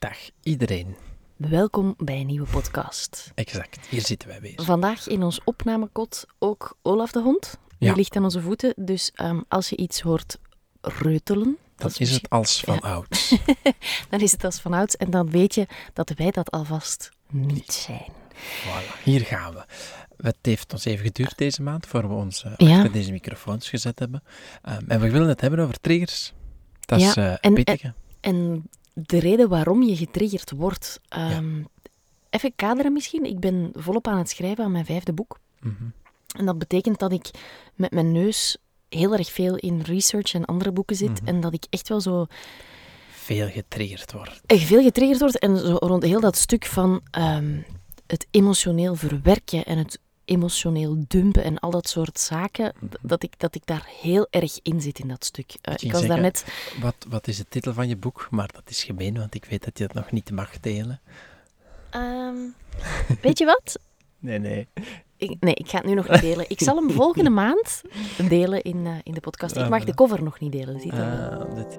Dag iedereen. Welkom bij een nieuwe podcast. Exact, hier zitten wij weer. Vandaag in ons opnamekot ook Olaf de hond. Die Ja. ligt aan onze voeten, dus ehm, als je iets hoort reutelen, Dan dat is het als van Ja. ouds. dan is het als vanouds en dan weet je dat wij dat alvast niet zijn. Voilà, hier gaan we. Het heeft ons even geduurd deze maand voor we ons eh, Ja. achter deze microfoons gezet hebben. Ehm, en we willen het hebben over triggers. Dat is en- hè? En de reden waarom je getriggerd wordt. ehm, Even kaderen misschien. Ik ben volop aan het schrijven aan mijn vijfde boek. Mhm. En dat betekent dat ik met mijn neus heel erg veel in research en andere boeken zit. Mhm. En dat ik echt wel zo Veel getriggerd wordt. echt veel getriggerd word. En zo rond heel dat stuk van ehm, het emotioneel verwerken en het emotioneel dumpen en al dat soort zaken. d- Dat ik, dat ik daar heel erg in zit in dat stuk. Eh, Ik was. Wat, wat is de titel van je boek? Maar dat is gemeen, want ik weet dat je het nog niet mag delen. ehm, weet je wat? Nee, nee. Ik, nee, ik ga het nu nog niet delen. Ik zal hem volgende maand delen in, eh, in de podcast. Ik Ah, mag de cover nog niet delen. Ziet dat? Ah, dit-